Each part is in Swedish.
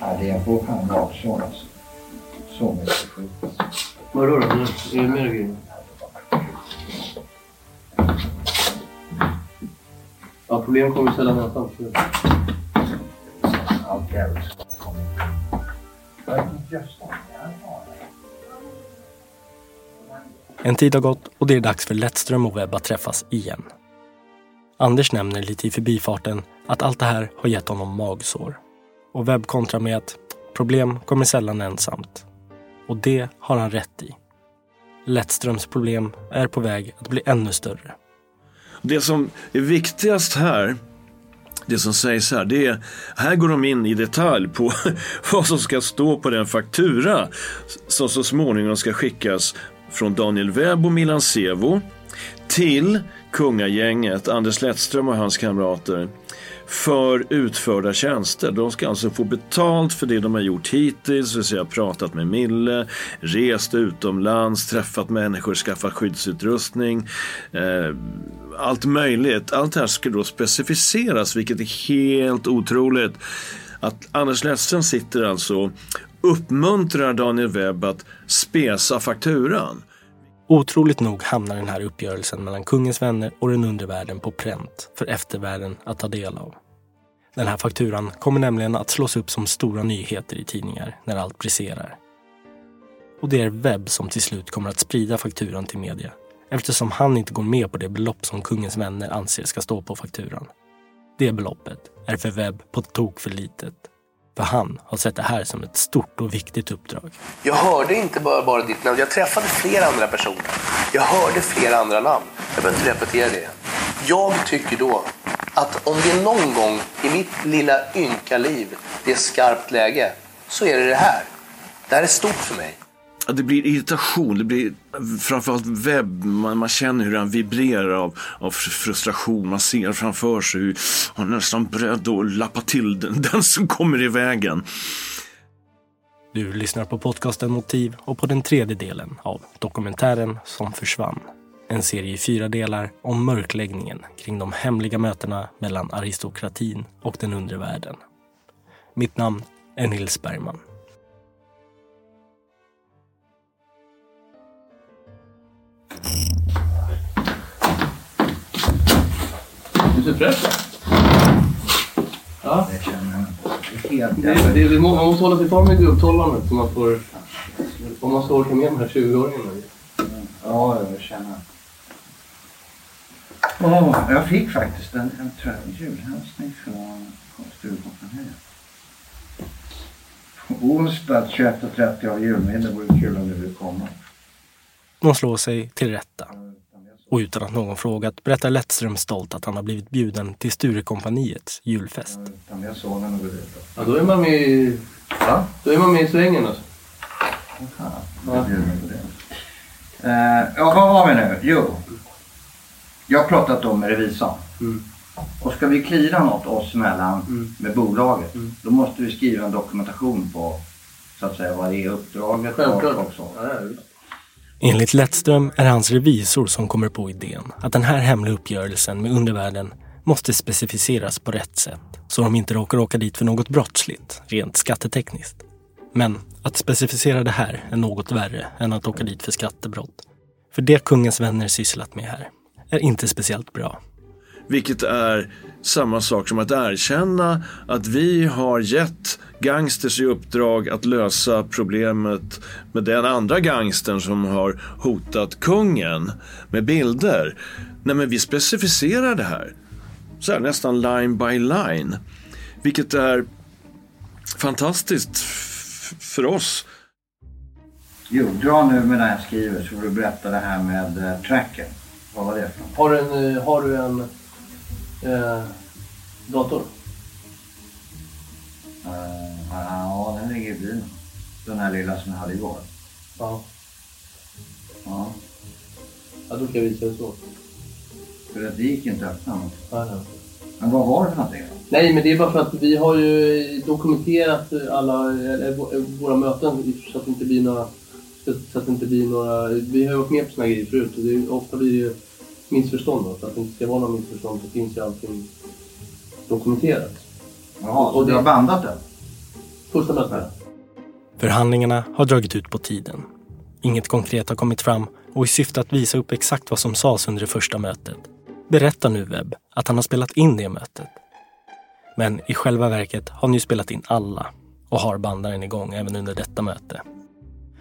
Ja, det är på fan magsår alltså. Så mycket skit. Vadå då? Är det mer grejer? Ja, problem kommer sällan så- Allt jävligt det? En tid har gått och det är dags för Lettström och Webb att träffas igen. Anders nämner lite i förbifarten att allt det här har gett honom magsår. Och Webb kontrar med att problem kommer sällan ensamt. Och det har han rätt i. Lettströms problem är på väg att bli ännu större. Det som är viktigast här, det som sägs här, det är, här går de in i detalj på vad som ska stå på den faktura som så småningom ska skickas från Daniel Webb och Milan Sevo till kungagänget, Anders Lettström och hans kamrater för utförda tjänster. De ska alltså få betalt för det de har gjort hittills, det vill säga pratat med Mille, rest utomlands, träffat människor, skaffat skyddsutrustning. Eh, allt möjligt. Allt det här ska då specificeras, vilket är helt otroligt. Att Anders Lettström sitter alltså och uppmuntrar Daniel Webb att spesa fakturan. Otroligt nog hamnar den här uppgörelsen mellan kungens vänner och den undre världen på pränt för eftervärlden att ta del av. Den här fakturan kommer nämligen att slås upp som stora nyheter i tidningar när allt briserar. Och det är Webb som till slut kommer att sprida fakturan till media eftersom han inte går med på det belopp som kungens vänner anser ska stå på fakturan. Det beloppet är för Webb på tok för litet. För han har sett det här som ett stort och viktigt uppdrag. Jag hörde inte bara, bara ditt namn, jag träffade flera andra personer. Jag hörde flera andra namn. Jag behöver inte repetera det. Jag tycker då att om det är någon gång i mitt lilla ynka liv det är skarpt läge, så är det det här. Det här är stort för mig. Ja, det blir irritation, det blir framförallt webb. Man, man känner hur den vibrerar av, av frustration. Man ser framför sig hur han är nästan beredd att lappa till den, den som kommer i vägen. Du lyssnar på podcasten Motiv och på den tredje delen av dokumentären som försvann. En serie i fyra delar om mörkläggningen kring de hemliga mötena mellan aristokratin och den undre världen. Mitt namn är Nils Bergman. Du ser fräsch ut. Ja. Det känner jag inte. Det helt Det, jävla... det, det, man måste hålla sig kvar med gubbtolvandet så man får... Om man ska orka med de här 20-åringarna. Ja, jag känner. Åh, jag fick faktiskt en, en jag, julhälsning från Sturecompagniet. Onsdag 21.30 av julmiddag. Det vore kul om du vill komma. De slår sig till rätta. Och utan att någon frågat berättar Lettström stolt att han har blivit bjuden till Sturecompagniets julfest. Och. Ja, då är man med i... Va? Då är man med i svängen alltså. Mig på det. Eh, ja, vad har vi nu? Jo. Jag har pratat om med revisorn. Mm. Och ska vi klira något oss emellan Mm. med bolaget. Mm. Då måste vi skriva en dokumentation på så att säga vad det är uppdraget och, Självklart. och så. Ja, ja, visst. Enligt Lettström är det hans revisor som kommer på idén att den här hemliga uppgörelsen med undervärlden måste specificeras på rätt sätt så de inte råkar åka dit för något brottsligt, rent skattetekniskt. Men att specificera det här är något värre än att åka dit för skattebrott. För det kungens vänner sysslat med här är inte speciellt bra. Vilket är samma sak som att erkänna att vi har gett gangsters i uppdrag att lösa problemet med den andra gangstern som har hotat kungen med bilder. Nej men vi specificerar det här. Så här, nästan line by line. Vilket är fantastiskt f- för oss. Jo, dra nu med det jag skriver så får du berätta det här med uh, tracken. Vad var det för något? Har du en, eh, har du en eh, dator? Eh, ja, den ligger i bilen. Den här lilla som jag hade igår. Ja. Ja, ja då kan jag visa hur så. för att det gick inte att öppna något. Ja, ja. Men vad var det för någonting? Nej, men det är bara för att vi har ju dokumenterat alla våra möten så att det inte blir några... Så att inte blir några vi har ju varit med på såna grejer förut och det är, ofta blir det ju missförstånd. Då. För att det inte ska vara några missförstånd så finns ju allting dokumenterat. Jaha, Och du har bandat den? Första mötet. Förhandlingarna har dragit ut på tiden. Inget konkret har kommit fram och i syfte att visa upp exakt vad som sades under det första mötet berättar nu Webb att han har spelat in det mötet. Men i själva verket har han ju spelat in alla och har bandaren igång även under detta möte.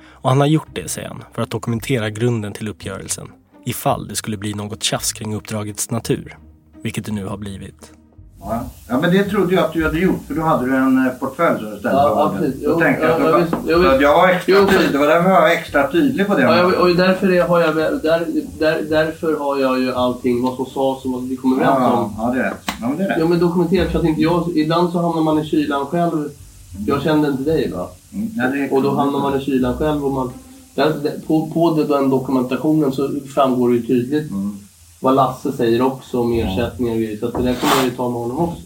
Och han har gjort det, säger han, för att dokumentera grunden till uppgörelsen ifall det skulle bli något tjafs kring uppdragets natur, vilket det nu har blivit. Ja. ja, men det trodde jag att du hade gjort för då hade du en eh, portfölj som du ställde Ja, på ja. Då tänkte jag att ja, du ja, bara- visst. För att jag var extra Jo, för- tydlig. Det var därför jag var extra tydlig på det. Ja, jag, och därför är- har jag, där, där, därför har jag ju allting, vad som sades och vad vi kom överens ja, om. ja, det är rätt. Ja, men det är rätt. Ja men dokumenterat så att inte jag... Ibland så hamnar man i kylan själv. Jag kände inte dig va? Mm, ja, Och då hamnar man i kylan själv och man... Där, på, på den dokumentationen så framgår det ju tydligt Mm. Vad Lasse säger också om ersättningar och grejer. Så att det där kommer jag ju ta med honom också.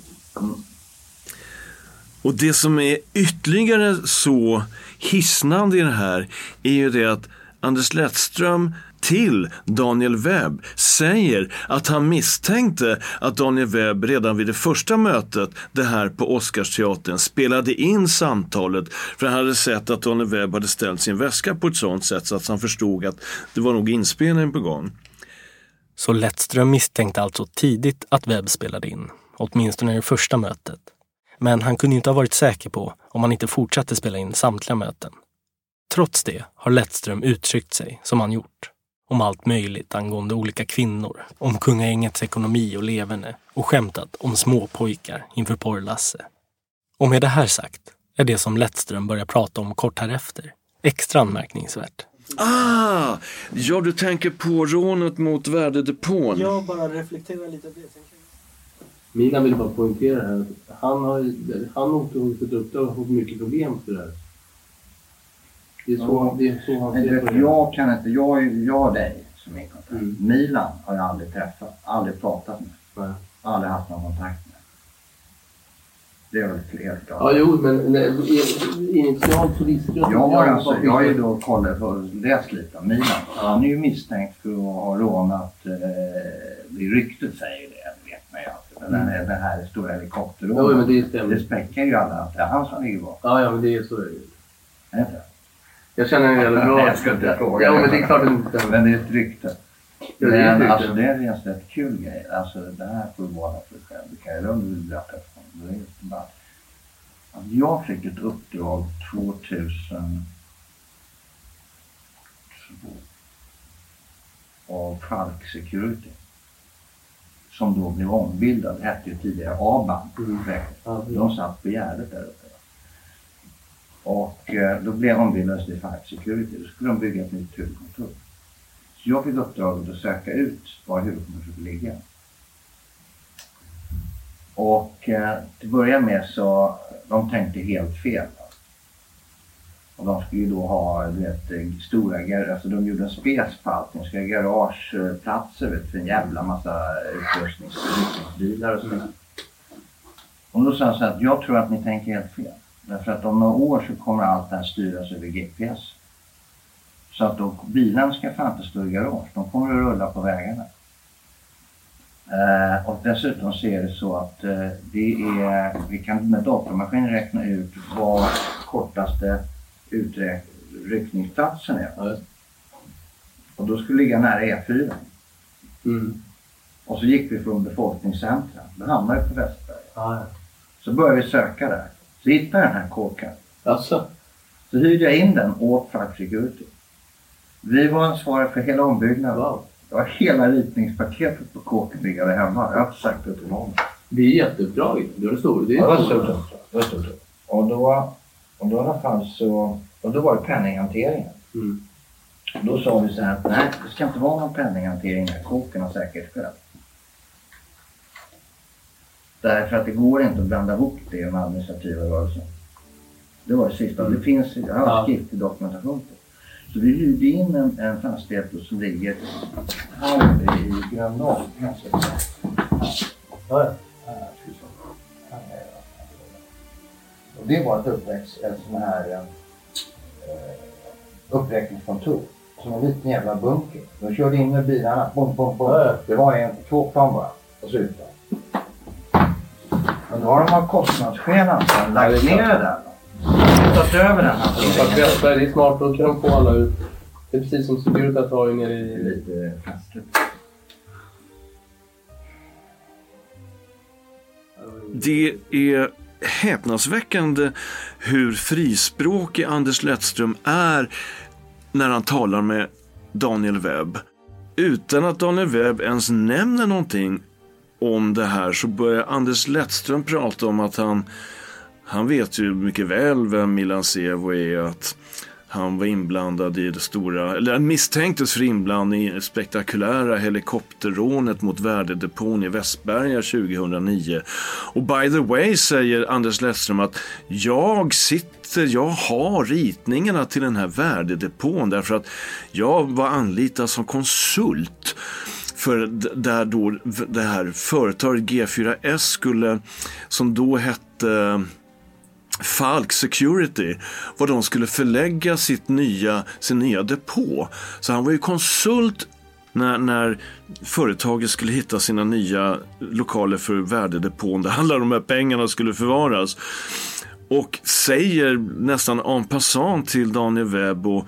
Och det som är ytterligare så hisnande i det här är ju det att Anders Lettström till Daniel Webb säger att han misstänkte att Daniel Webb redan vid det första mötet, det här på Oscarsteatern, spelade in samtalet för han hade sett att Daniel Webb hade ställt sin väska på ett sånt sätt så att han förstod att det var nog inspelning på gång. Så Lettström misstänkte alltså tidigt att Webb spelade in, åtminstone i det första mötet. Men han kunde ju inte ha varit säker på om han inte fortsatte spela in samtliga möten. Trots det har Lettström uttryckt sig som han gjort. Om allt möjligt angående olika kvinnor, om kungagängets ekonomi och leverne och skämtat om småpojkar inför porr-Lasse. Och med det här sagt är det som Lettström börjar prata om kort härefter extra anmärkningsvärt. Ah! Ja, du tänker på rånet mot värdedepån. Jag bara reflekterar lite över det. Milan vill bara poängtera här att han har han har ett uppdrag och fått mycket problem för det här. Det är så, Ja. det är så han ser på det. jag kan inte, jag, är- jag dig som är i kontakt. Mm. Milan har jag aldrig träffat, aldrig pratat med, Nej. aldrig haft någon kontakt med. Det är väl klart. Ja, jo, men nej, initialt så visste jag Jag har, alltså, jag har ju då kollat och läst lite om Milan. Han är ju misstänkt för att ha rånat, eh, det ryktet säger det, vet man ju alltid. Men den, här- den här stora helikopterrånet. Det det späckar ju alla att det är han som ligger bakom. Ja, ja, men det är så. är det ju. Är det inte? Jag känner en jävla bra... Nej, jag ska inte fråga. Ja, men det är klart inte. Men det är ett rykte. Men alltså det är en rätt kul grej. Alltså det här får du vara för dig själv. Det kan jag lugnt berätta för Att jag fick ett uppdrag 2002 av Falk Security. Som då blev ombildad. Hette ju tidigare ABAN. Mm. De satt på Gärdet där uppe. Och eh, då blev ombildades till Falk Security. Då skulle de bygga ett nytt huvudkontor. Så jag fick uppdraget att söka ut var huvudkontoret skulle ligga. Och eh, till att börja med så, de tänkte helt fel. Och de skulle ju då ha du vet, eh, stora garage, alltså de gjorde en spec på allting. De skulle ha garageplatser vet, för en jävla massa utrustningsbilar och sådär. Och då sa han så här att jag tror att ni tänker helt fel. Därför att om några år så kommer allt det här styras över GPS. Så att då, bilarna ska fan inte stå i garage. De kommer att rulla på vägarna. Eh, och dessutom så är det så att eh, det är, vi kan med datormaskin räkna ut vad kortaste utryckningsplatsen är. Just. Och då skulle ligga nära E4. Mm. Och så gick vi från befolkningscentra. Då hamnade vi på Västberg. Ah, ja. Så började vi söka där. Så hittade jag den här kåkan. Alltså, Så hyrde jag in den åt Five Security. Vi var ansvariga för hela ombyggnaden. wow. Det var hela ritningspaketet på kåken liggande hemma. Jag har inte sagt det till någon. Det är jätteuppdrag. Det är stor. Det är Ja, det var stort. Det var stort. Och då, och då i alla fall så, och då var det penninghanteringen. Mm. Då sa vi så här att nej, det ska inte vara någon penninghantering i kåken av säkerhetsskäl. Därför att det går inte att blanda ihop det med administrativa rörelsen. Det var det sista. Det finns, jag har skriftlig dokumentation på. Så vi hyrde in en, en fastighet då som ligger här i Gröndal. Och det var ett uppväxt, ett sån här eh, uppräkningskontor. Som en liten jävla bunker. De körde in med bilarna. Bom, bom, bom. Det var en, två plan bara. Och så ut där. Men då har de av kostnadsskäl alltså lagt ner det där. Tagit över den Fast det är smart. Då kan de få alla ut. Det är precis som Securitas har ju nere Det är i... lite festligt. Det är häpnadsväckande hur frispråkig Anders Lettström är när han talar med Daniel Webb. Utan att Daniel Webb ens nämner någonting om det här så börjar Anders Lettström prata om att han, han vet ju mycket väl vem Milan Sevo är. Att han var inblandad i det stora, eller misstänktes för inblandning i det spektakulära helikopterrånet mot värdedepån i Västberga 2009. Och by the way säger Anders Lettström att jag sitter, jag har ritningarna till den här värdedepån därför att jag var anlitad som konsult för där då det här företaget G4S skulle, som då hette Falk Security, var de skulle förlägga sitt nya, sin nya depå. Så han var ju konsult när, när företaget skulle hitta sina nya lokaler för värdedepån där alla de här pengarna skulle förvaras. Och säger nästan en passant till Daniel Webb och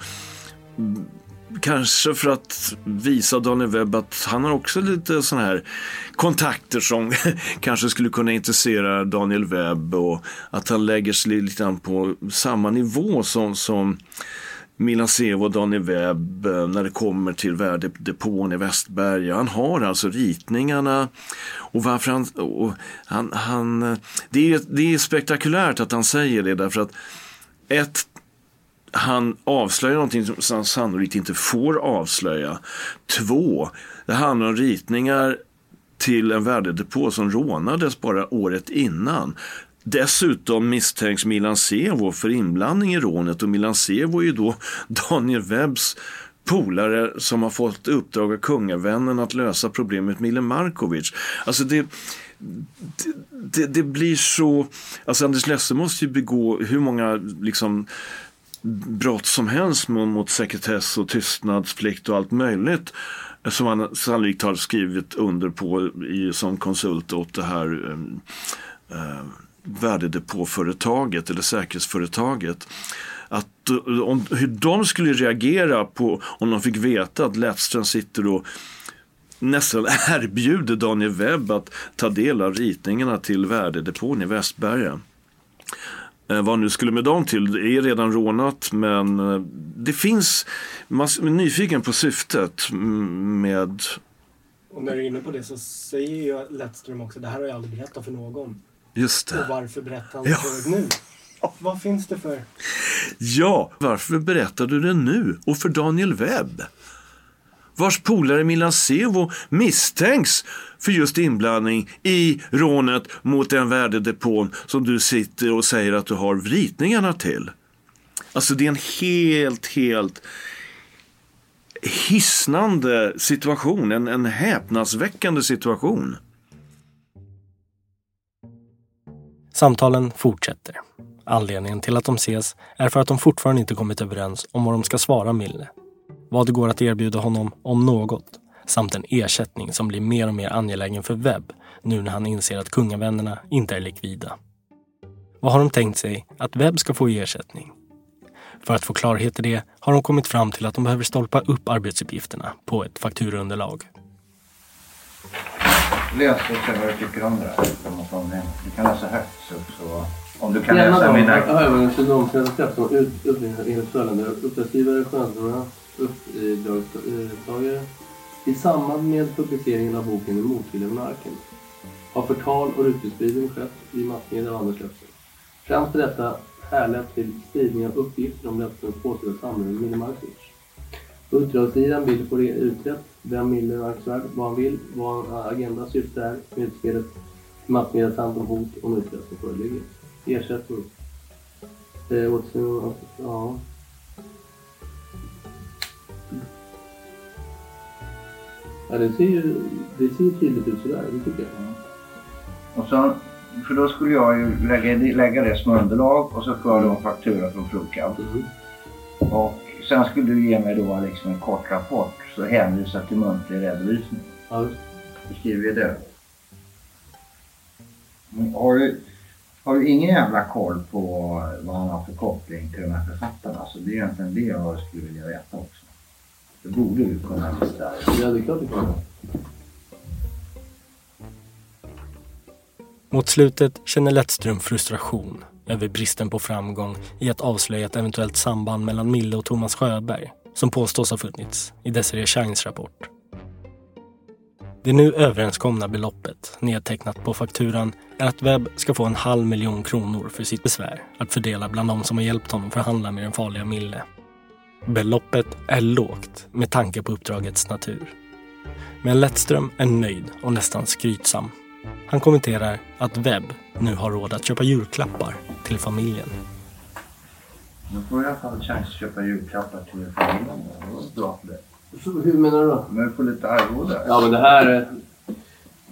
Kanske för att visa Daniel Webb att han har också lite sådana här kontakter som kanske skulle kunna intressera Daniel Webb och att han lägger sig lite grann på samma nivå som, som Milan Sevo och Daniel Webb eh, när det kommer till värdedepån i Västberga. Han har alltså ritningarna och varför han, och han, han eh, det, är, det är spektakulärt att han säger det därför att ett han avslöjar någonting som han sannolikt inte får avslöja. Två, det handlar om ritningar till en värdedepå som rånades bara året innan. Dessutom misstänks Milan Sevo för inblandning i rånet och Milan Sevo är ju då Daniel Webbs polare som har fått uppdrag av kungavännen att lösa problemet med Mile Markovic. Alltså det, det, det, det blir så... Alltså Anders Lesse måste ju begå hur många liksom, brott som helst mot, mot sekretess och tystnadsplikt och allt möjligt eh, som han sannolikt har skrivit under på i, som konsult åt det här ehm, eh, värdedepåföretaget eller säkerhetsföretaget. Att, eh, om, hur de skulle reagera på om de fick veta att Lettström sitter och nästan erbjuder Daniel Webb att ta del av ritningarna till värdedepån i Västberga. Eh, vad nu skulle med dem till, det är redan rånat men eh, det finns, man är nyfiken på syftet med Och när du är inne på det så säger ju Lettström också det här har jag aldrig berättat för någon. Just Och det. varför berättar han Ja. det nu? Vad finns det för... Ja, varför berättar du det nu? Och för Daniel Webb? Vars polare Milan Sevo misstänks för just inblandning i rånet mot den värdedepån som du sitter och säger att du har ritningarna till. Alltså det är en helt, helt hisnande situation. En, en häpnadsväckande situation. Samtalen fortsätter. Anledningen till att de ses är för att de fortfarande inte kommit överens om vad de ska svara Mille. Vad det går att erbjuda honom, om något, samt en ersättning som blir mer och mer angelägen för Webb nu när han inser att kungavännerna inte är likvida. Vad har de tänkt sig att Webb ska få i ersättning? För att få klarhet i det har de kommit fram till att de behöver stolpa upp arbetsuppgifterna på ett fakturunderlag. Läs och se vad du tycker om det här. Du kan läsa högt så, så om du kan läsa mina... Övergången de senaste krafterna ut enligt följande. Uppdragsgivare, journalistrådarna, uppdragstagare. I samband med publiceringen av boken I motvilja monarken har förtal och ryktesspridning skett i massmedia och andra kretsar. Främst är detta härlett till spridning av uppgifter om Lettströms påstådda samröre med Mille Markovic. Uppdragssidan vill få det utrett vem Mille Markovic vad han vill, vad hans agenda syfte är med utspelet i massmedia samt om hot om utpressning föreligger. Ersättning. Eh, ja. Ja, det ser ju det ser tydligt ut sådär, det tycker jag. Och så, för då skulle jag ju lägga, lägga det som underlag och så får jag då en faktura från Frukab. Mm. Och sen skulle du ge mig då liksom en kort rapport så hänvisa till muntlig redovisning. Ja. Då skriver vi det. Men Har du, har du ingen jävla koll på vad han har för koppling till de här författarna? Så det är egentligen det jag skulle vilja veta också. Det borde du kunna lista. ja, det är klart det kan. Mot slutet känner Lettström frustration över bristen på framgång i att avslöja ett eventuellt samband mellan Mille och Thomas Sjöberg som påstås ha funnits i Desiree Shines rapport. Det nu överenskomna beloppet, nedtecknat på fakturan, är att Webb ska få en halv miljon kronor för sitt besvär att fördela bland de som har hjälpt honom förhandla med den farliga Mille. Beloppet är lågt med tanke på uppdragets natur. Men Lettström är nöjd och nästan skrytsam. Han kommenterar att Webb nu har råd att köpa julklappar till familjen. Då får du i alla fall chans att köpa julklappar till familjen. Det var bra för. Så, hur menar du då? Men du får lite arvode. Ja, men det här...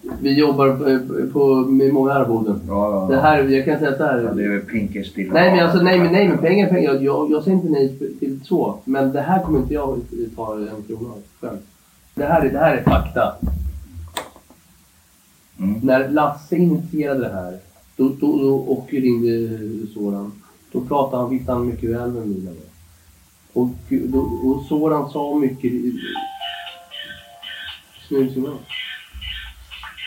eh, Vi jobbar på, på, med många arvoden. Ja, ja, Det här, jag kan säga så här. Ja, det är väl Pinkers stilla. Nej men alltså nej men, nej, men pengar, pengar. Jag, jag säger inte nej till så. Men det här kommer inte jag ta en krona av själv. Det här, är- det här är fakta. Mm. När Lasse initierade det här då, då, då, och ringde Soran. Då pratade han, visste han mycket väl med Mila. Och, då, och Soran sa mycket... Snusignal.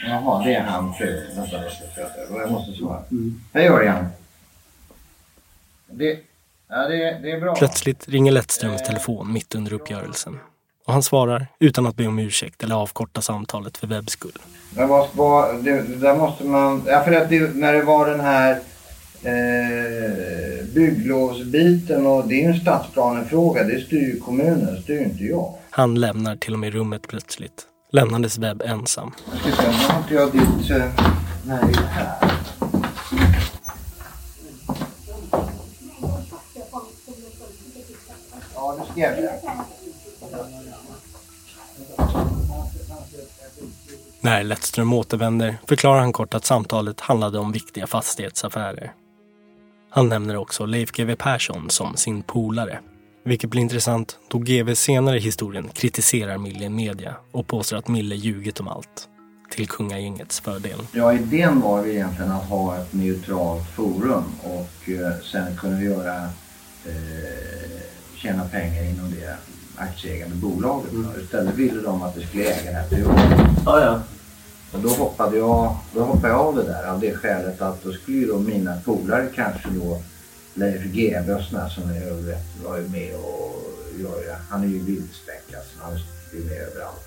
Jaha, det är han fru. Vänta, jag ska föda. Jag måste svara. Mm. Hej Örjan. Det, ja, det, det är bra. Plötsligt ringer Lettströms telefon mitt under uppgörelsen. Och han svarar utan att be om ursäkt eller avkorta samtalet för Webbs skull. Det måste det där måste man... Ja, för att det, när det var den här eh, bygglovsbiten och det är ju en stadsplanefråga. Det styr ju kommunen, det styr inte jag. Han lämnar till och med rummet plötsligt. Lämnades Webb ensam. Nu har inte jag ditt... Här. Ja, skrev. När Lettström återvänder förklarar han kort att samtalet handlade om viktiga fastighetsaffärer. Han nämner också Leif GW Persson som sin polare. Vilket blir intressant då GW senare i historien kritiserar Mille i media och påstår att Mille ljugit om allt. Till kungagängets fördel. Ja, idén var ju egentligen att ha ett neutralt forum och eh, sen kunna göra eh, tjäna pengar inom det aktieägande bolaget. Istället ville de att det skulle äga det här privat. Ja, ja. Och då hoppade jag, då hoppade jag av det där av det skälet att då skulle ju då mina polare kanske då Leif GW och sådana som är, över- var ju med och gör det. Han är ju vildspäckad så han är ju med överallt.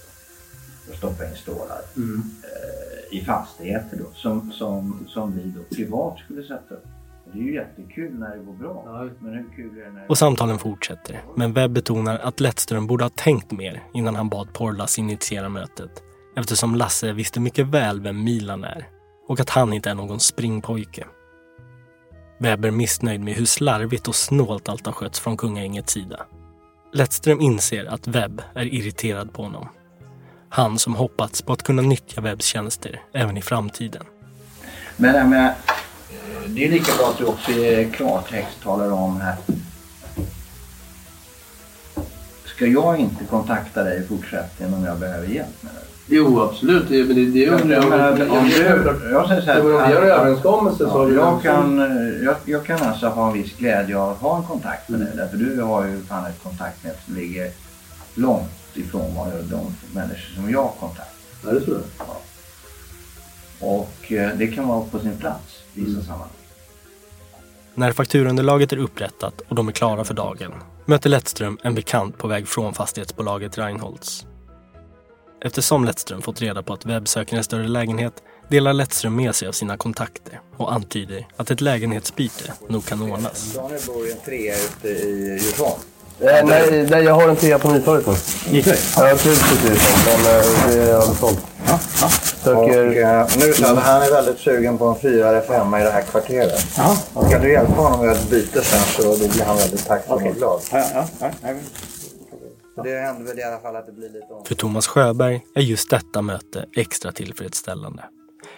Och stoppa in stålar Mm. eh, i fastigheter då som, som, som vi då privat skulle sätta upp. Det är ju jättekul när det går bra. Ja. Men hur kul är det när det Och samtalen fortsätter. Men Webb betonar att Lettström borde ha tänkt mer innan han bad Porlas initiera mötet. Eftersom Lasse visste mycket väl vem Milan är och att han inte är någon springpojke. Webb är missnöjd med hur slarvigt och snålt allt har skötts från kungaängets sida. Lettström inser att Webb är irriterad på honom. Han som hoppats på att kunna nyttja Webbs tjänster även i framtiden. Men men det är lika bra att du också i klartext talar om här. Ska jag inte kontakta dig i fortsättningen om jag behöver hjälp med det? Jo, absolut. Det, men det, det är Jag menar, om du, jag säger så här, om vi har en överenskommelse så har Ja, jag, kan, eh, jag, jag kan alltså ha en viss glädje av att ha en kontakt med dig. Därför du har ju fan ett kontaktnät som ligger långt ifrån vad de människor som jag kontaktar. Ja, det tror jag. Och eh, det kan vara på sin plats i vissa sammanhang. När fakturunderlaget är upprättat och de är klara för dagen möter Lettström en bekant på väg från fastighetsbolaget Reinholds. Eftersom Lettström fått reda på att Webb söker en större lägenhet delar Lettström med sig av sina kontakter och antyder att ett lägenhetsbyte nog kan ordnas. Daniel bor i en trea ute i Djursholm. Eh, nej, nej, jag har en trea på Nytorget nu. Ja, jag trivs precis i Djursholm, men eh, det är alldeles sålt. Och, Söker... eh, nu det så att han är väldigt sugen på en fyra eller femma i det här kvarteret. Och kan du hjälpa honom med ett byte sen så då blir han väldigt tacksam och glad. Så det händer väl i alla fall att det blir lite om. För Thomas Sjöberg är just detta möte extra tillfredsställande.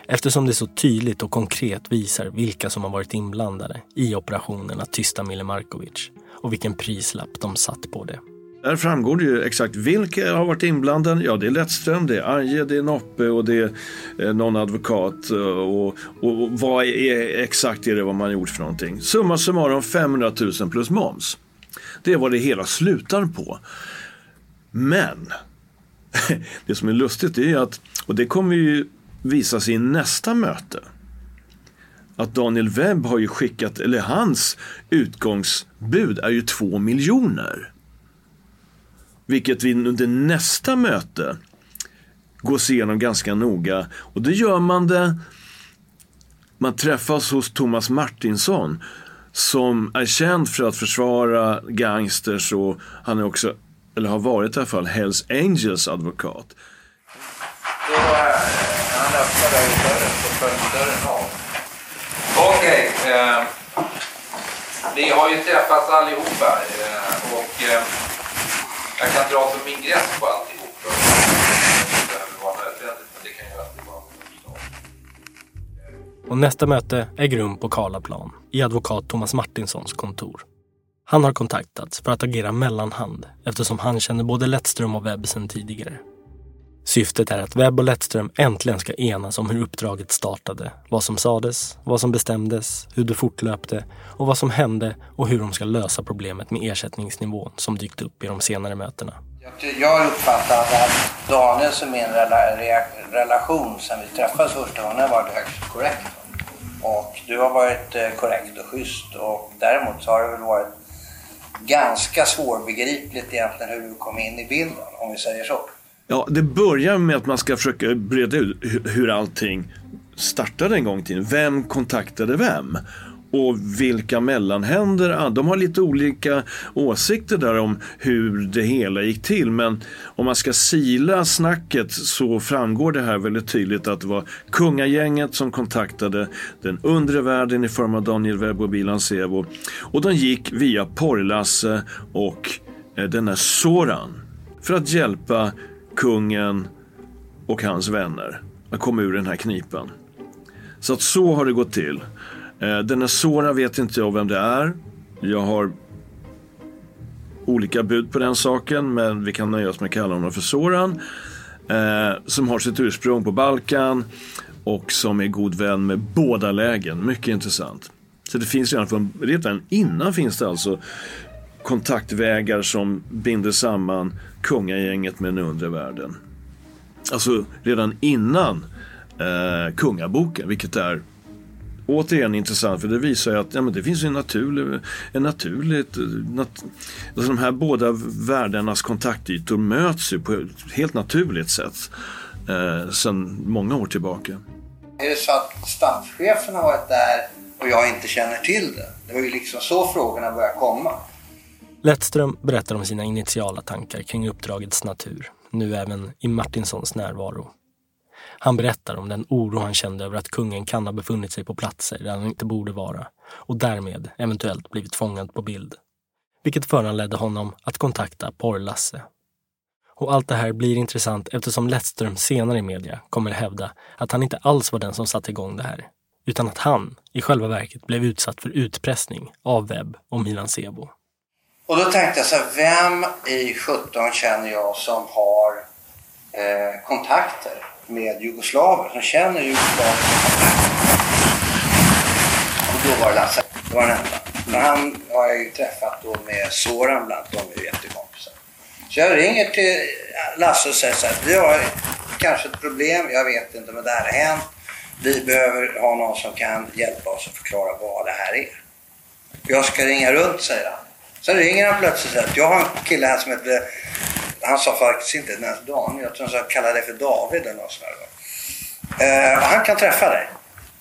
Eftersom det så tydligt och konkret visar vilka som har varit inblandade i operationen att tysta Mille Markovic och vilken prislapp de satt på det. Där framgår det ju exakt vilka har varit inblandade. Ja, det är Lettström, det är Arje, det är Noppe och det är eh, någon advokat. eh, Och, och, och vad är exakt är det vad man har gjort för någonting? Summa summarum 500 000 plus moms. Det är vad det hela slutar på. Men det som är lustigt är att, och det kommer ju visa sig i nästa möte, att Daniel Webb har ju skickat, eller hans utgångsbud är ju två miljoner. Vilket vi under nästa möte går igenom ganska noga. Och då gör man det, man träffas hos Thomas Martinsson som är känd för att försvara gangsters och han är också, eller har varit i alla fall, Hells Angels advokat. Då, han öppnar dörren så föll dörren av. Okej. eh, vi har ju träffats allihopa eh, och eh, jag kan dra som ingress på alltihop. Det behöver vara nödvändigt men det kan ju alltid vara Och nästa möte äger rum på Karlaplan i advokat Thomas Martinssons kontor. Han har kontaktats för att agera mellanhand eftersom han känner både Lettström och Webb sedan tidigare. Syftet är att Webb och Lettström äntligen ska enas om hur uppdraget startade, vad som sades, vad som bestämdes, hur det fortlöpte och vad som hände och hur de ska lösa problemet med ersättningsnivån som dykt upp i de senare mötena. Jag- Jag uppfattar att Daniels och min rela- relation sen vi träffades första gången var högst korrekt. Och du har varit eh, korrekt och schysst och däremot så har det väl varit ganska svårbegripligt egentligen hur du kom in i bilden, om vi säger så. Ja, det börjar med att man ska försöka breda ut hur allting startade en gång i tiden. Vem kontaktade vem? Och vilka mellanhänder, ah, de har lite olika åsikter där om hur det hela gick till. Men om man ska sila snacket så framgår det här väldigt tydligt att det var kungagänget som kontaktade den undre världen i form av Daniel Webb och Bilan Sebo. Och de gick via Porrlasse och eh, den här Soran för att hjälpa kungen och hans vänner att komma ur den här knipan. Så att så har det gått till. Eh, Denna Sora vet inte jag vem det är. Jag har olika bud på den saken men vi kan nöja oss med att kalla honom för Soran. Eh, som har sitt ursprung på Balkan och som är god vän med båda lägen. Mycket intressant. Så det finns redan, från, redan innan finns det alltså kontaktvägar som binder samman kungagänget med den undre världen. Alltså redan innan eh, kungaboken, vilket är återigen intressant för det visar ju att ja, men det finns en naturlig, en naturligt, nat, alltså de här båda världarnas kontaktytor möts ju på ett helt naturligt sätt eh, sedan många år tillbaka. Är det så att statschefen har varit där och jag inte känner till det? Det var ju liksom så frågorna började komma. Lettström berättar om sina initiala tankar kring uppdragets natur, nu även i Martinssons närvaro. Han berättar om den oro han kände över att kungen kan ha befunnit sig på platser där han inte borde vara och därmed eventuellt blivit fångad på bild. Vilket föranledde honom att kontakta Porr-Lasse. Och allt det här blir intressant eftersom Lettström senare i media kommer hävda att han inte alls var den som satte igång det här, utan att han i själva verket blev utsatt för utpressning av Webb och Milan Sebo. Och då tänkte jag så här, vem i 17 känner jag som har eh, kontakter med jugoslaver, som känner jugoslaver Och då var det Lasse, det var den enda. Men han har jag ju träffat då med Soran bland annat, de är ju jättekompisar. Så jag ringer till Lasse och säger så här, vi har kanske ett problem, jag vet inte men det här har hänt. Vi behöver ha någon som kan hjälpa oss att förklara vad det här är. Jag ska ringa runt, säger han. Sen ringer han plötsligt och säger att jag har en kille här som heter, han sa faktiskt inte ens Daniel, jag tror han sa kalla dig för David eller något sånt där. Eh, han kan träffa dig.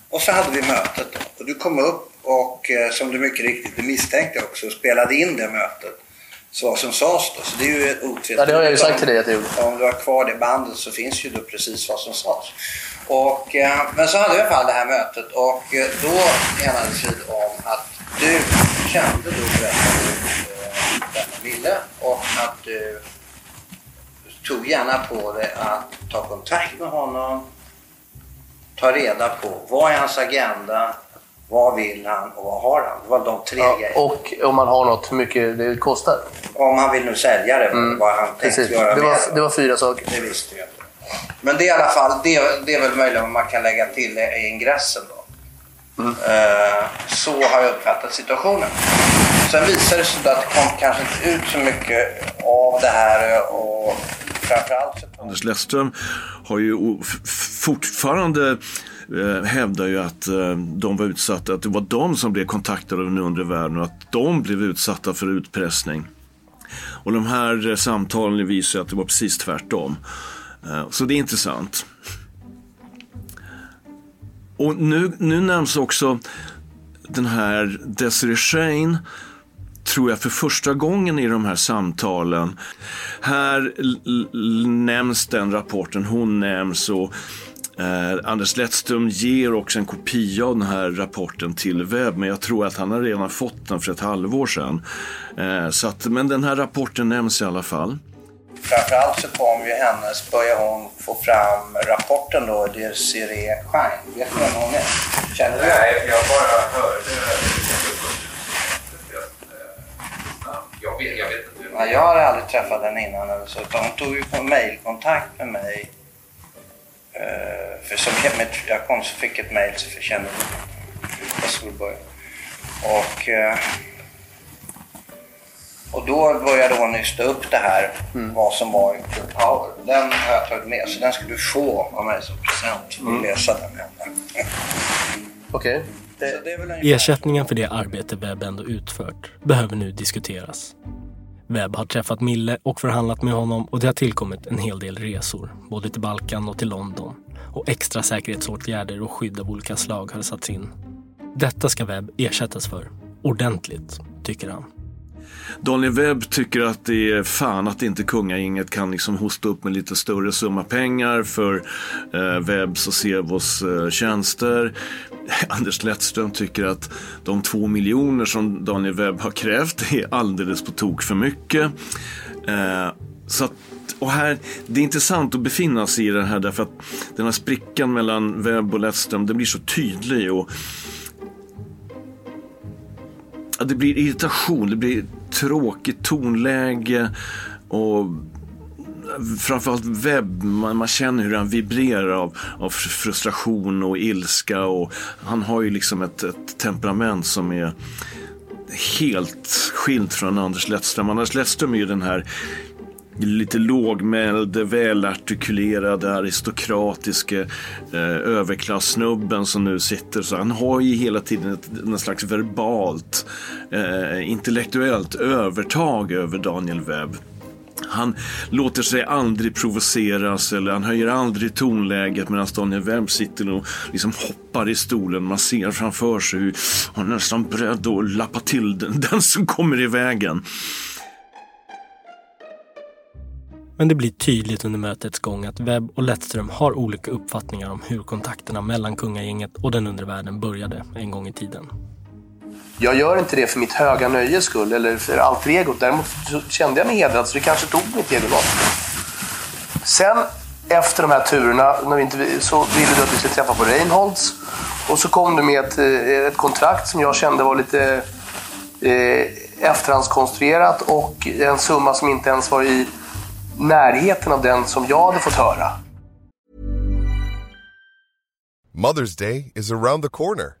Och så hade vi mötet då. Och du kom upp och eh, som du mycket riktigt du misstänkte också spelade in det mötet. Så vad som sades då. Så det är ju otvetydigt. Ja, det har jag ju sagt till dig att jag gjorde. Om du har kvar det bandet så finns ju då precis vad som sades. Och, eh, men så hade vi i alla fall det här mötet och eh, då enades vi om att du kände då eh, denna Ville och att du tog gärna på dig att ta kontakt med honom, ta reda på vad är hans agenda, vad vill han och vad har han? Det var de tre Ja, grejerna. och om man har något, hur mycket det kostar. Om han vill nu sälja det, Mm, vad han Precis. göra Det med var, det. det var fyra saker. Det visste jag. Men det är i alla fall, det, det är väl möjligt om man kan lägga till i ingressen då. Mm. Eh, så har jag uppfattat situationen. Sen visade det sig att det kom kanske inte ut så mycket av det här och framförallt Anders Lettström har ju fortfarande eh, hävdar ju att eh, de var utsatta, att det var de som blev kontaktade av den undre världen och att de blev utsatta för utpressning. Och de här eh, samtalen visar att det var precis tvärtom. Eh, så det är intressant. Och nu, nu nämns också den här Desiree Shane tror jag för första gången i de här samtalen. Här nämns den rapporten, hon nämns och eh, Anders Lettström ger också en kopia av den här rapporten till webb men jag tror att han har redan fått den för ett halvår sedan. Eh, så att, men den här rapporten nämns i alla fall. Framförallt så kom ju hennes, började hon få fram rapporten då, Desiree Schein. Vet du vem hon är? Känner du Nej, jag bara hörde jag vet, inte. Ja, jag har aldrig träffat henne innan eller så, utan hon tog ju på mejlkontakt med mig. Eh, för som, jag kom så fick ett mejl så kände jag skulle börja. Och, eh, och då började hon nysta upp det här, vad som var i True Power. Den har jag tagit med, så den ska du få av mig som present. Du läsa den hemma. Okej. Så ungefär- Ersättningen för det arbete Webb ändå utfört behöver nu diskuteras. Webb har träffat Mille och förhandlat med honom och det har tillkommit en hel del resor, både till Balkan och till London. Och extra säkerhetsåtgärder och skydd av olika slag har satts in. Detta ska Webb ersättas för. Ordentligt, tycker han. Daniel Webb tycker att det är fan att inte kungagänget kan liksom hosta upp med lite större summa pengar för eh, Webbs och Sevos eh, tjänster. Anders Lettström tycker att de två miljoner som Daniel Webb har krävt är alldeles på tok för mycket. Eh, så att, och här, det är intressant att befinna sig i den här därför att den här sprickan mellan Webb och Lettström den blir så tydlig. och Ja, det blir irritation, det blir tråkigt tonläge och framförallt webb, man, man känner hur han vibrerar av, av frustration och ilska och han har ju liksom ett, ett temperament som är helt skilt från Anders Lettström. Anders Lettström är ju den här lite lågmälde, välartikulerade, aristokratiske eh, överklassnubben som nu sitter. Så han har ju hela tiden ett någon slags verbalt, eh, intellektuellt övertag över Daniel Webb. Han låter sig aldrig provoceras eller han höjer aldrig tonläget medan Daniel Webb sitter och liksom hoppar i stolen. Man ser framför sig hur han är nästan beredd att lappa till den, den som kommer i vägen. Men det blir tydligt under mötets gång att Webb och Lettström har olika uppfattningar om hur kontakterna mellan kungagänget och den undre världen började en gång i tiden. Jag gör inte det för mitt höga nöjes skull eller för allt egot. Däremot kände jag mig hedrad så det kanske tog mitt ego något. Sen efter de här turerna när vi inte, så ville du att vi skulle träffa på Reinholds. Och så kom du med ett, eh, ett kontrakt som jag kände var lite eh, efterhandskonstruerat och en summa som inte ens var i närheten av den som jag hade fått höra. Mother's Day is around the corner.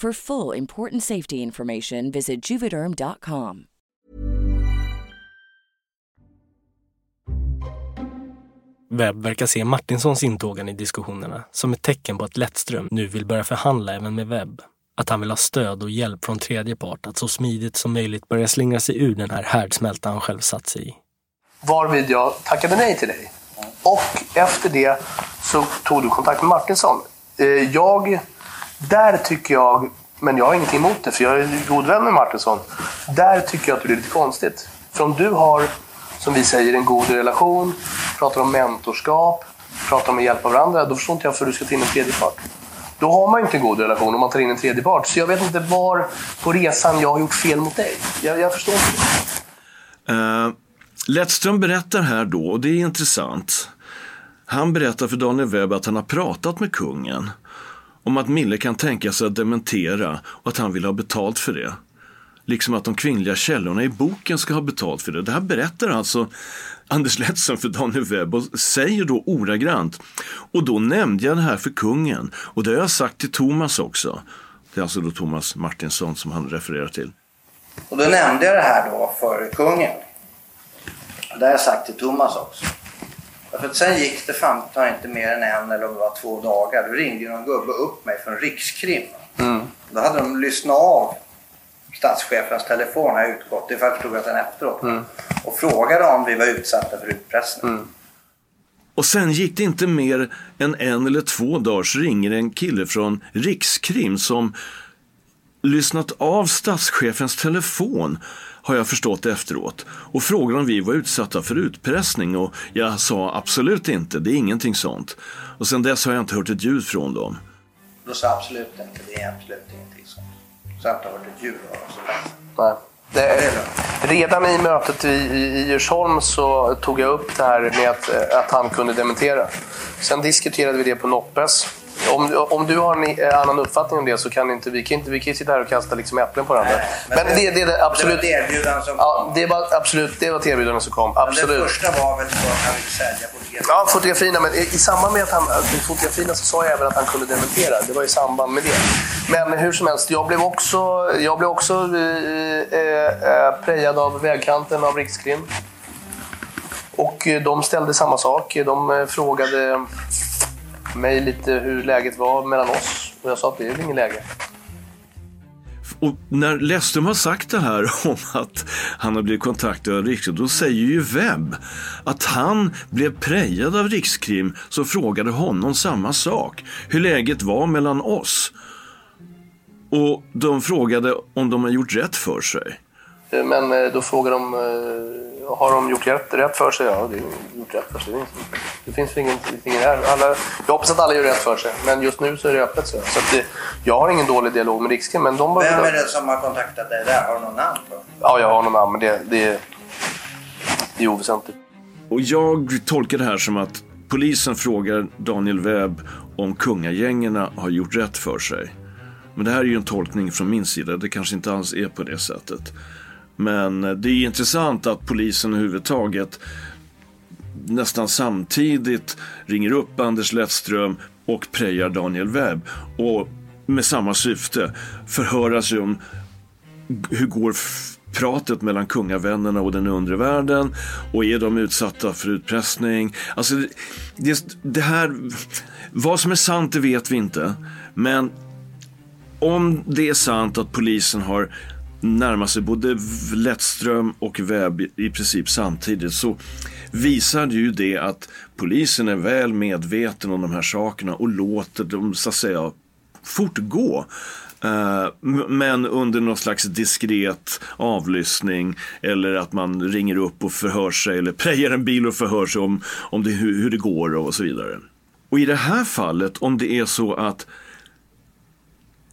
For full important safety information, visit juvederm.com. Webb verkar se Martinssons intågande i diskussionerna som ett tecken på att Lettström nu vill börja förhandla även med Webb. Att han vill ha stöd och hjälp från tredje part att så smidigt som möjligt börja slingra sig ur den här härdsmälta han själv satt sig i. Varvid jag tackade nej till dig. Och efter det så tog du kontakt med Martinsson. Eh, Jag, där tycker jag, men jag har ingenting emot det för jag är god vän med Martinsson. Där tycker jag att det blir lite konstigt. För om du har, som vi säger, en god relation, pratar om mentorskap, pratar om att hjälpa varandra, då förstår inte jag för du ska ta in en tredje part. Då har man ju inte en god relation om man tar in en tredje part. Så jag vet inte var på resan jag har gjort fel mot dig. Jag, jag förstår inte. Uh, Lettström berättar här då, och det är intressant. Han berättar för Daniel Webb att han har pratat med kungen om att Mille kan tänka sig att dementera och att han vill ha betalt för det. Liksom att de kvinnliga källorna i boken ska ha betalt för det. Det här berättar alltså Anders Letzen för Daniel Webb och säger då ordagrant. Och då nämnde jag det här för kungen och det har jag sagt till Thomas också. Det är alltså då Thomas Martinsson som han refererar till. Och då nämnde jag det här då för kungen. Det har jag sagt till Thomas också. För att sen gick det fan inte mer än en eller om det var två dagar. Då ringde ju någon gubbe upp mig från Rikskrim. Mm. Då hade de lyssnat av statschefens telefon har jag utgått. Det är för att jag förstod att den efteråt. Mm. Och frågade om vi var utsatta för utpressning. Och sen gick det inte mer än en eller två dagar så ringer en kille från Rikskrim som lyssnat av statschefens telefon har jag förstått efteråt och frågade om vi var utsatta för utpressning och jag sa absolut inte, det är ingenting sånt. Och sen dess har jag inte hört ett ljud från dem. Då sa absolut inte, det är absolut ingenting sånt. Så jag har inte hört ett ljud av dem. Det, redan i mötet i, i, i Djursholm så tog jag upp det här med att, att han kunde dementera. Sen diskuterade vi det på Noppes om, om du har en eh, annan uppfattning om det så kan inte vi kan inte, vi kan sitta här och kasta liksom äpplen på varandra. men men, det- det, det, absolut. det var ett erbjudande som ja, det var absolut det var ett erbjudande som kom. Men Absolut. det första var väl att han ville sälja fotografier? Ja, fotografierna. Men i, i samband med att han tog fotografierna så sa jag även att han kunde dementera. Det var i samband med det. Men hur som helst, jag blev också, jag blev också eh, eh, prejad av vägkanten av Rikskrim. Och eh, de ställde samma sak. De eh, frågade mig lite hur läget var mellan oss. Och jag sa att det är inget läge. Och när Lesterm har sagt det här om att han har blivit kontaktad av Rikskrim, då säger ju Webb att han blev prejad av Rikskrim som frågade honom samma sak. Hur läget var mellan oss. Och de frågade om de har gjort rätt för sig. Eh, Men eh, då frågade de, eh, har de gjort rätt, rätt för sig? Ja, det är gjort rätt för sig. Det, det finns ingen, ingenting här. Alla, jag hoppas att alla gör rätt för sig, men just nu så är det öppet. Så, så att det, jag har ingen dålig dialog med Rikskrim, men de. Vem är det som har kontaktat dig där? Har du någon namn på? Ja, jag har någon namn, men det, det, det är oväsentligt. Och jag tolkar det här som att polisen frågar Daniel Webb om kungagängerna har gjort rätt för sig. Men det här är ju en tolkning från min sida, det kanske inte alls är på det sättet. Men det är intressant att polisen överhuvudtaget nästan samtidigt ringer upp Anders Lettström och prejar Daniel Webb. Och med samma syfte förhöra sig om hur går pratet mellan kungavännerna och den undre världen och är de utsatta för utpressning? Alltså, det, det här, vad som är sant det vet vi inte. Men om det är sant att polisen har närma sig både Lettström och Webb i princip samtidigt så visar det ju det att polisen är väl medveten om de här sakerna och låter dem så att säga fortgå. Eh, men under någon slags diskret avlyssning eller att man ringer upp och förhör sig eller prejar en bil och förhör sig om, om det, hur, det går och så vidare. Och i det här fallet, om det är så att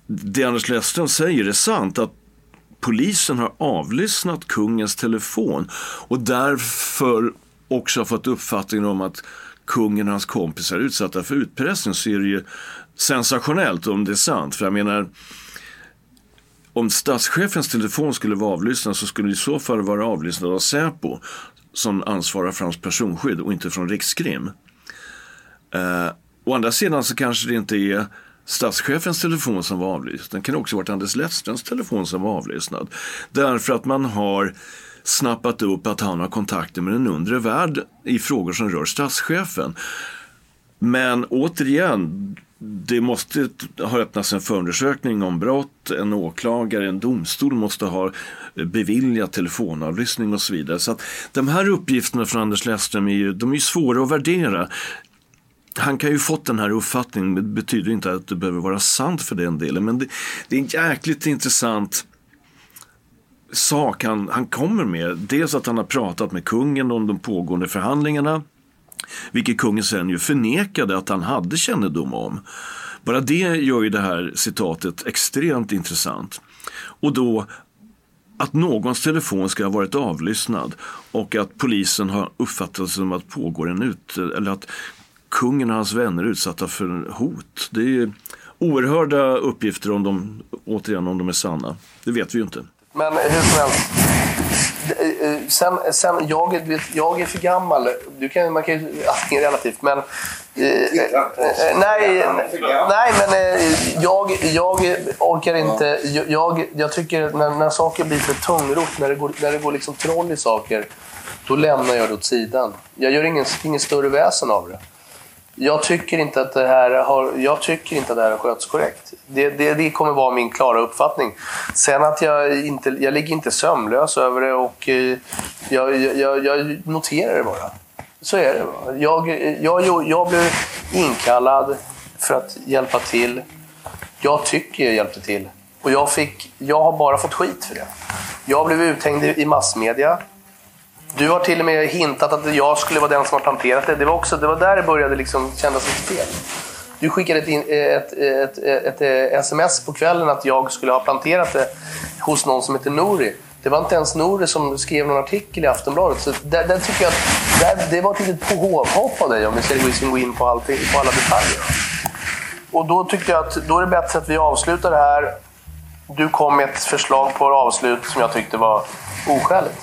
det Anders Lettström säger är sant, att polisen har avlyssnat kungens telefon och därför också har fått uppfattningen om att kungen och hans kompisar är utsatta för utpressning så är det ju sensationellt om det är sant. För jag menar, om statschefens telefon skulle vara avlyssnad så skulle det i så fall vara avlyssnad av Säpo som ansvarar för hans personskydd och inte från Rikskrim. Eh, å andra sidan så kanske det inte är statschefens telefon som var avlyssnad. Det kan också ha varit Anders Lettströms telefon som var avlyssnad. Därför att man har snappat upp att han har kontakter med den undre värld i frågor som rör statschefen. Men återigen, det måste ha öppnats en förundersökning om brott. En åklagare, en domstol måste ha beviljat telefonavlyssning och så vidare. Så att de här uppgifterna från Anders Lettström är ju, de är ju svåra att värdera. Han kan ju fått den här uppfattningen, men det betyder inte att det behöver vara sant för den delen. Men det, det är en jäkligt intressant sak han, han kommer med. Dels att han har pratat med kungen om de pågående förhandlingarna. Vilket kungen sen ju förnekade att han hade kännedom om. Bara det gör ju det här citatet extremt intressant. Och då att någons telefon ska ha varit avlyssnad och att polisen har uppfattat det som att pågår en ut eller att kungen och hans vänner utsatta för hot. Det är oerhörda uppgifter om de, återigen om de är sanna. Det vet vi ju inte. Men hur som helst. Sen, sen jag, jag är för gammal. Du kan, man kan ju, allting är relativt. Men, eh, eh, nej, nej, men eh, jag, jag orkar inte. Jag, jag, jag tycker när, när saker blir för tungrot, när det går, när det går liksom troll i saker, då lämnar jag det åt sidan. Jag gör ingen, ingen större väsen av det. Jag tycker inte att det här har, jag tycker inte att det här har skötts korrekt. Det, det, det kommer vara min klara uppfattning. Sen att jag inte, jag ligger inte sömnlös över det och eh, jag, jag, jag noterar det bara. Så är det bara. Jag, jag, jag, blev inkallad för att hjälpa till. Jag tycker jag hjälpte till. Och jag, fick, jag har bara fått skit för det. Jag blev uthängd i massmedia. Du har till och med hintat att jag skulle vara den som har planterat det. Det var, också, det var där det började liksom kännas lite fel. Du skickade ett, ett, ett, ett, ett sms på kvällen att jag skulle ha planterat det hos någon som heter Nori. Det var inte ens Nori som skrev någon artikel i Aftonbladet. Så där, där tycker jag att där, det var ett litet påhopp av dig om vi ska gå in på, allting, på alla detaljer. och då tyckte jag att då är det bättre att vi avslutar det här. Du kom med ett förslag på avslut som jag tyckte var oskäligt.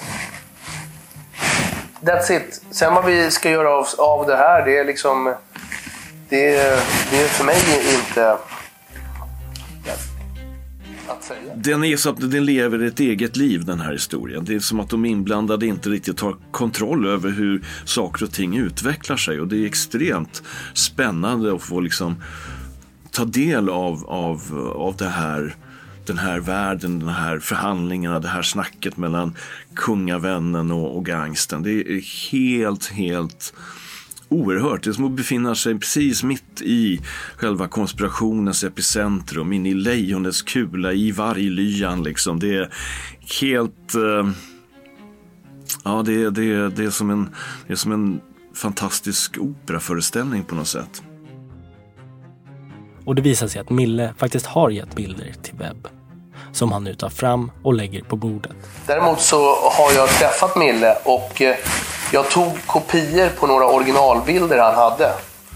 That's it. Sen vad vi ska göra av, av det här, det är liksom... Det, det är för mig inte att säga. Den är så att den lever ett eget liv den här historien. Det är som att de inblandade inte riktigt har kontroll över hur saker och ting utvecklar sig. Och det är extremt spännande att få liksom ta del av, av, av det här den här världen, den här förhandlingarna, det här snacket mellan kungavännen och, och gangsten. Det är helt, helt oerhört. Det är som att befinna sig precis mitt i själva konspirationens epicentrum, in i lejonets kula, i varglyan liksom. Det är helt... Eh, ja, det, det, det, är som en, det är som en fantastisk operaföreställning på något sätt. Och det visar sig att Mille faktiskt har gett bilder till Webb som han nu tar fram och lägger på bordet. Däremot så har jag träffat Mille och eh, jag tog kopior på några originalbilder han hade.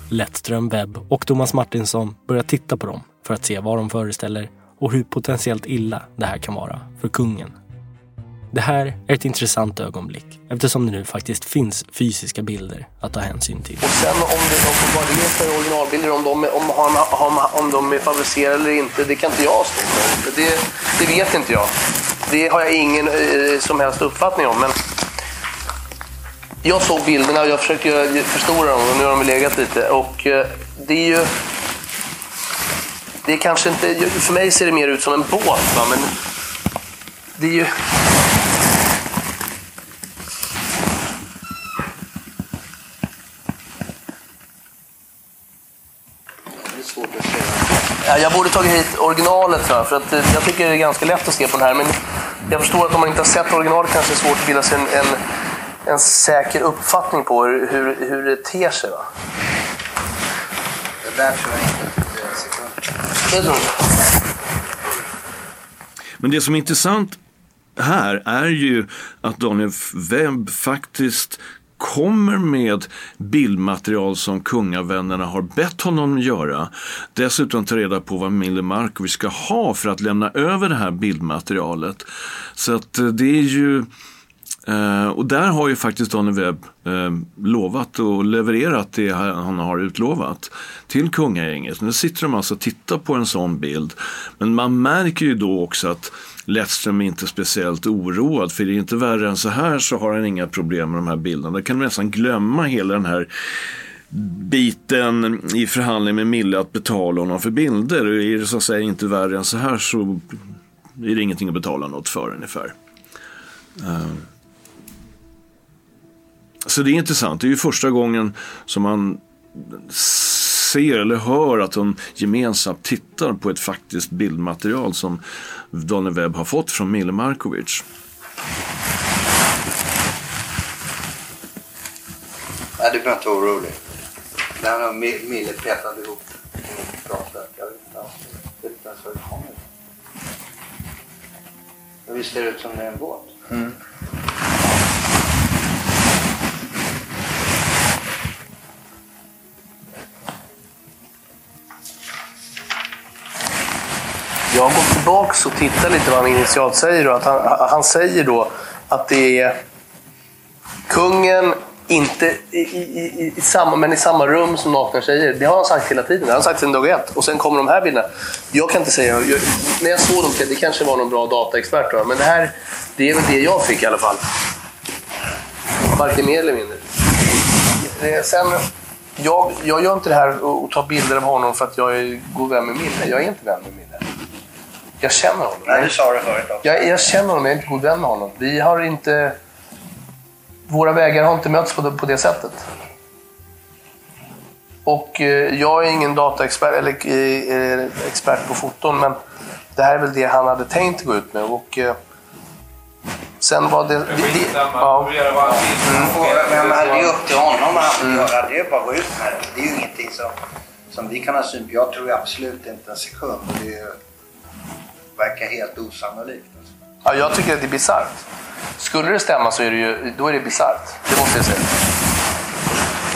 Lettström Webb och Thomas Martinsson börjar titta på dem för att se vad de föreställer och hur potentiellt illa det här kan vara för kungen. Det här är ett intressant ögonblick eftersom det nu faktiskt finns fysiska bilder att ta hänsyn till. Och sen om det, om vad det är för originalbilder, om de, är, om, om, om de är fabricerade eller inte, det kan inte jag stå för. Det, det vet inte jag. Det har jag ingen eh, som helst uppfattning om. Men jag såg bilderna och jag försökte förstora dem och nu har de legat lite. Och eh, det är ju... Det är kanske inte... För mig ser det mer ut som en båt, va? men det är ju... Ja, jag borde tagit hit originalet för, för att eh, jag tycker det är ganska lätt att se på den här. Men jag förstår att om man inte har sett originalet kanske det är svårt att bilda sig en, en, en säker uppfattning på hur, hur, hur det ter sig. Va? Det där tror jag inte Det tror jag. Men det som är intressant här är ju att Daniel Webb faktiskt kommer med bildmaterial som kungavännerna har bett honom göra. Dessutom ta reda på vad Mille Markovic ska ha för att lämna över det här bildmaterialet. Så att eh, det är ju Eh, och där har ju faktiskt Daniel Webb eh, lovat och levererat det han har utlovat till kungagänget. Nu sitter de alltså och tittar på en sån bild. Men man märker ju då också att Lettström är inte speciellt oroad. För det är inte värre än så här så har han inga problem med de här bilderna. Då kan man nästan glömma hela den här biten i förhandling med Mille att betala honom för bilder. Och är det så att säga inte värre än så här så är det ingenting att betala något för ungefär. Uh. Så det är intressant. Det är ju första gången som man ser eller hör att de gemensamt tittar på ett faktiskt bildmaterial som Daniel Webb har fått från Mille Markovic. Nej, du behöver inte vara orolig. Det här har Mille petat ihop. Jag vet inte alls. Jag vet inte ens var det kommer visst ser det ut som det är en båt? Mm. Jag har gått tillbaka och tittat lite vad han initialt säger. Och att han, han säger då att det är kungen, inte i, i, i, samma, men i samma rum som nakna tjejer. Det har han sagt hela tiden. Det har han sagt sedan dag ett. Och sen kommer de här bilderna. Jag kan inte säga... Jag, när jag såg dem, det kanske var någon bra dataexpert. Då, men det här det är väl det jag fick i alla fall. Varken mer eller mindre. Eh, sen, jag, jag gör inte det här och tar bilder av honom för att jag är god vän med Mille. Jag är inte vän med Mille. Jag känner honom. Nej, du sa det förut också. Jag, jag känner honom, jag är inte god vän med honom. Vi har inte... Våra vägar har inte mötts på det, på det sättet. Och eh, jag är ingen dataexpert eller eh, expert på foton, men det här är väl det han hade tänkt gå ut med. Och, eh, sen var det... det, det ja. Mm. Men det är upp till honom att mm. göra. Det är bara att gå ut med det. Det är ju ingenting som, som vi kan ha syn på. Jag tror absolut inte en sekund. Det är, verkar helt osannolikt. Ja, jag tycker att det är bisarrt. Skulle det stämma så är det ju, då är det bisarrt. Det måste jag säga.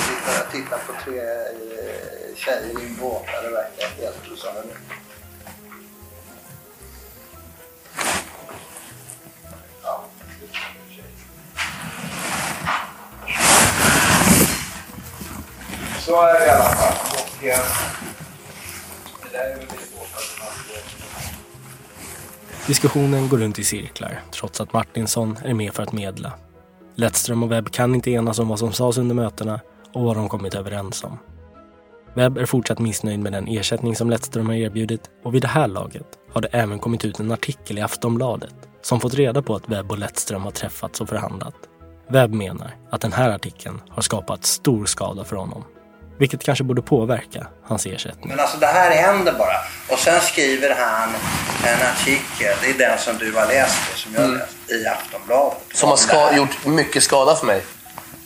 Titta, titta på tre eh, tjejer i din båt. Det verkar helt osannolikt. Ja. Så är det i alla fall. Och, eh, det där är väl lite Diskussionen går runt i cirklar, trots att Martinsson är med för att medla. Lettström och Webb kan inte enas om vad som sades under mötena och vad de kommit överens om. Webb är fortsatt missnöjd med den ersättning som Lettström har erbjudit och vid det här laget har det även kommit ut en artikel i Aftonbladet som fått reda på att Webb och Lettström har träffats och förhandlat. Webb menar att den här artikeln har skapat stor skada för honom. Vilket kanske borde påverka hans ersättning. Men alltså det här händer bara. Och sen skriver han en artikel, det är den som du har läst, det, som jag har Mm. läst, i Aftonbladet. Som har ska, gjort mycket skada för mig.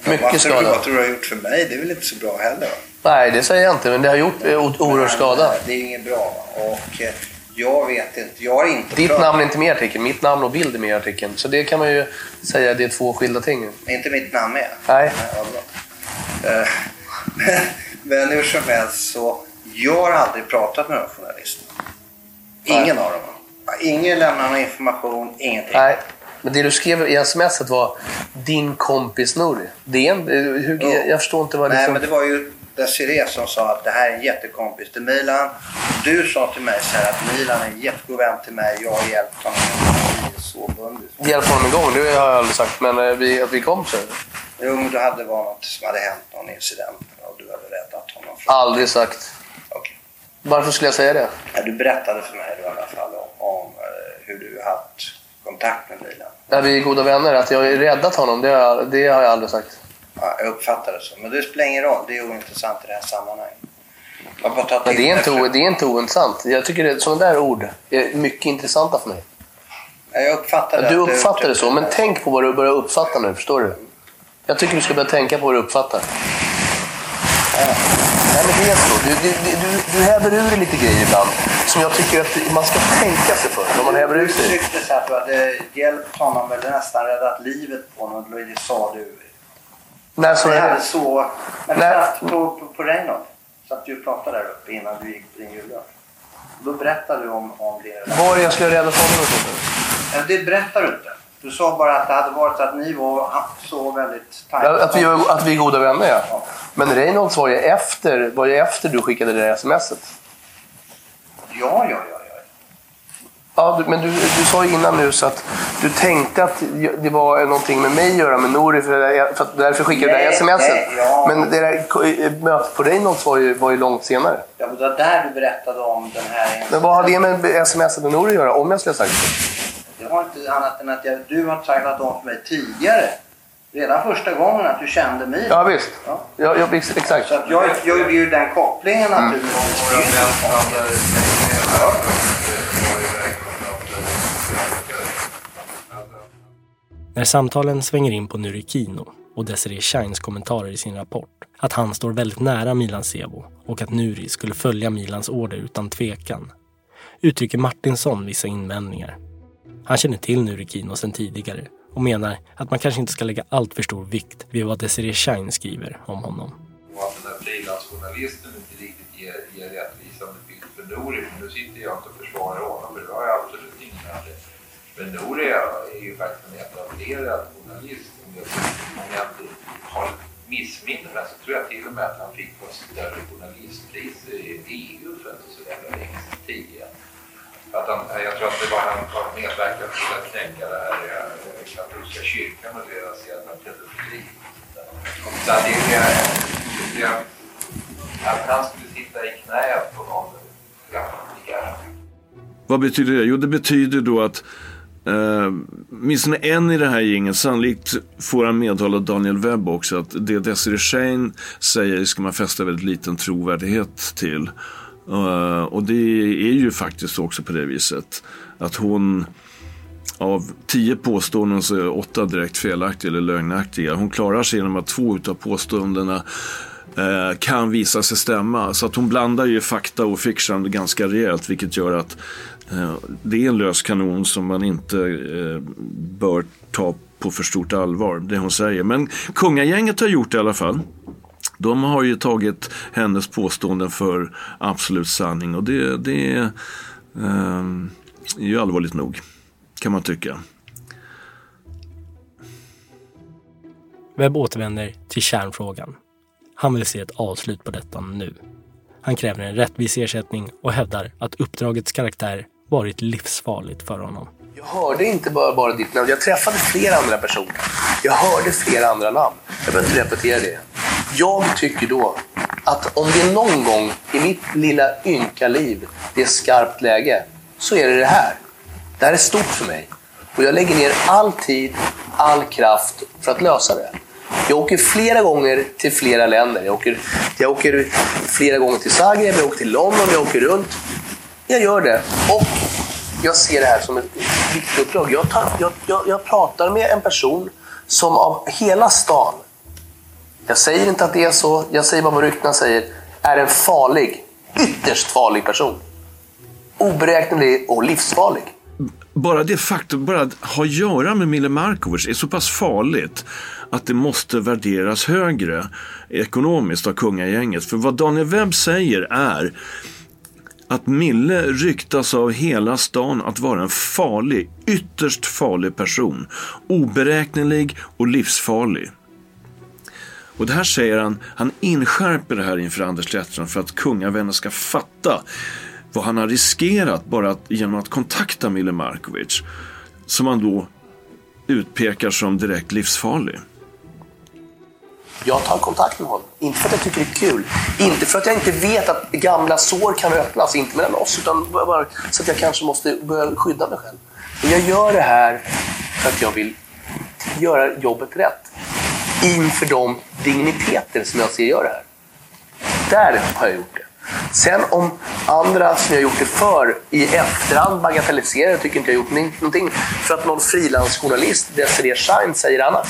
Mycket du, skada. vad tror du har gjort för mig? Det är väl inte så bra heller? Va? Nej, det säger jag inte, men det har gjort eh, oerhörd skada. Det är inget bra. Va? Och eh, jag vet inte, jag har inte Ditt pratat- namn är inte med i artikeln, mitt namn och bild är med i artikeln. Så det kan man ju säga, det är två skilda ting. Är inte mitt namn med? Nej. vad bra. Eh, Men, men hur som helst så, jag har aldrig pratat med de journalisterna. Ingen av dem. Ingen lämnar någon information, ingenting. Nej, men det du skrev i smset var din kompis Nouri. Det är en, hur, Jo. jag förstår inte vad Nej, liksom... men det var ju Desiree som sa att det här är en jättekompis till Milan. Du sa till mig så här att Milan är en jättegod vän till mig. Jag har hjälpt honom i så bundis. Hjälp honom igång, det har jag aldrig sagt. Men eh, vi, att vi kom så. Jo, men det hade varit något som hade hänt, någon incident hade räddat honom. Från... Aldrig sagt. Varför skulle jag säga det? Ja, du berättade för mig då, i alla fall om, om eh, hur du haft kontakt med Milan. Är vi goda vänner? Att jag har räddat honom, det har jag, det har jag aldrig sagt. Ja, jag uppfattar det så. Men det spelar ingen roll. Det är ointressant i det här sammanhanget. Men det är inte, för- det är inte ointressant. Jag tycker att sådana där ord är mycket intressanta för mig. Ja, Jag uppfattar det. Du att uppfattar det så, men tänk på vad du börjar uppfatta nu, förstår du? Jag tycker du ska börja tänka på vad du uppfattar. Nej, men det är så. Du, du, du, du häver ur dig lite grejer ibland som jag tycker att man ska tänka sig för när man häver ur Du sig. tyckte så att du hade hjälpt honom eller nästan räddat livet på honom. Det sa du. När så är det? så... Men Nej. på, på, på Reinhold. Satt du och pratade där uppe innan du gick på din jullunch. Då berättade du om, om relation. Var jag skulle rädda honom Det berättar du inte. Du sa bara att det hade varit att ni var så väldigt tajta. Att vi, att vi är goda vänner, ja. Men Reynolds var ju efter, var ju efter du skickade det där smset. Ja, ja, ja. ja. Men du, du sa ju innan nu så att du tänkte att det var någonting med mig att göra med Nouri för, det där- för därför skickade du det smset. ja. Men det där mötet på Reynolds var ju, var ju långt senare. Ja, men det var där du berättade om den här... Men vad har det med sms med Nouri att göra? Om jag skulle ha sagt det. Det har inte annat än att jag, du har talat om för mig tidigare. Redan första gången att du kände mig. Ja, visst. Ja, ja, visst, exakt. Så att jag, jag gjorde ju den kopplingen Mm. naturligtvis. När samtalen svänger in på Nurikino och Desiree Shines kommentarer i sin rapport att han står väldigt nära Milan Sebo och att Nuri skulle följa Milans order utan tvekan uttrycker Martinsson vissa invändningar. Han känner till Nurikino sedan tidigare och menar att man kanske inte ska lägga allt för stor vikt vid vad Desiree Shine skriver om honom. Och att den där frilansjournalisten inte riktigt ger, ger rättvisande bild för Nouri. Men nu sitter jag inte och försvarar honom för det har jag absolut ingen anledning. Men Nouri är ju faktiskt en etablerad journalist. Om jag, om jag inte har missminner mig så tror jag till och med att han fick ett större journalistpris i EU för inte så jävla länge sedan tidigare. Att han, jag tror att det var han som medverkade till att knäcka det här eh, katolska kyrkan och deras jävla pedofili. Så att det är, det är att han skulle sitta i knät på någon ja. Vad betyder det? Jo, det betyder då att Uh, åtminstone en i det här gänget, sannolikt får han medhåll av Daniel Webb också, att det Desiree Shane säger ska man fästa väldigt liten trovärdighet till. Eh, och det är ju faktiskt också på det viset att hon av tio påståenden så är åtta direkt felaktiga eller lögnaktiga. Hon klarar sig genom att två av påståendena eh, kan visa sig stämma. Så att hon blandar ju fakta och fiction ganska rejält vilket gör att eh, det är en lös kanon som man inte eh, bör ta på för stort allvar, det hon säger. Men kungagänget har gjort det i alla fall. De har ju tagit hennes påståenden för absolut sanning och det, det är, eh, är ju allvarligt nog, kan man tycka. Webb återvänder till kärnfrågan. Han vill se ett avslut på detta nu. Han kräver en rättvis ersättning och hävdar att uppdragets karaktär varit livsfarligt för honom. Jag hörde inte bara, bara ditt namn, jag träffade flera andra personer. Jag hörde flera andra namn. Jag behöver inte repetera det. Jag tycker då att om det är någon gång i mitt lilla ynka liv det är skarpt läge, så är det det här. Det här är stort för mig. Och jag lägger ner all tid, all kraft för att lösa det. Jag åker flera gånger till flera länder. Jag åker, jag åker flera gånger till Zagreb, jag åker till London, jag åker runt. Jag gör det. Och jag ser det här som ett viktigt uppdrag. Jag, tar, jag, jag, jag pratar med en person som av hela stan, jag säger inte att det är så, jag säger bara vad ryktena säger, är en farlig, ytterst farlig person. Oberäknelig och livsfarlig. Bara det faktum, bara att ha att göra med Mille Markovic är så pass farligt att det måste värderas högre ekonomiskt av kungagänget. För vad Daniel Webb säger är att Mille ryktas av hela stan att vara en farlig, ytterst farlig person. Oberäknelig och livsfarlig. Och det här säger han, han inskärper det här inför Anders Lettström för att kungavänner ska fatta vad han har riskerat bara att, genom att kontakta Mille Markovic. Som han då utpekar som direkt livsfarlig. Jag tar kontakt med honom. Inte för att jag tycker det är kul. Inte för att jag inte vet att gamla sår kan öppnas. Inte mellan oss, utan bara så att jag kanske måste börja skydda mig själv. Men jag gör det här för att jag vill göra jobbet rätt. Inför de digniteter som jag ser gör det här. Där har jag gjort det. Sen om andra som jag gjort det för i efterhand bagatelliserar jag tycker inte jag har gjort någonting. För att någon frilansjournalist, Desirée Shine, säger annat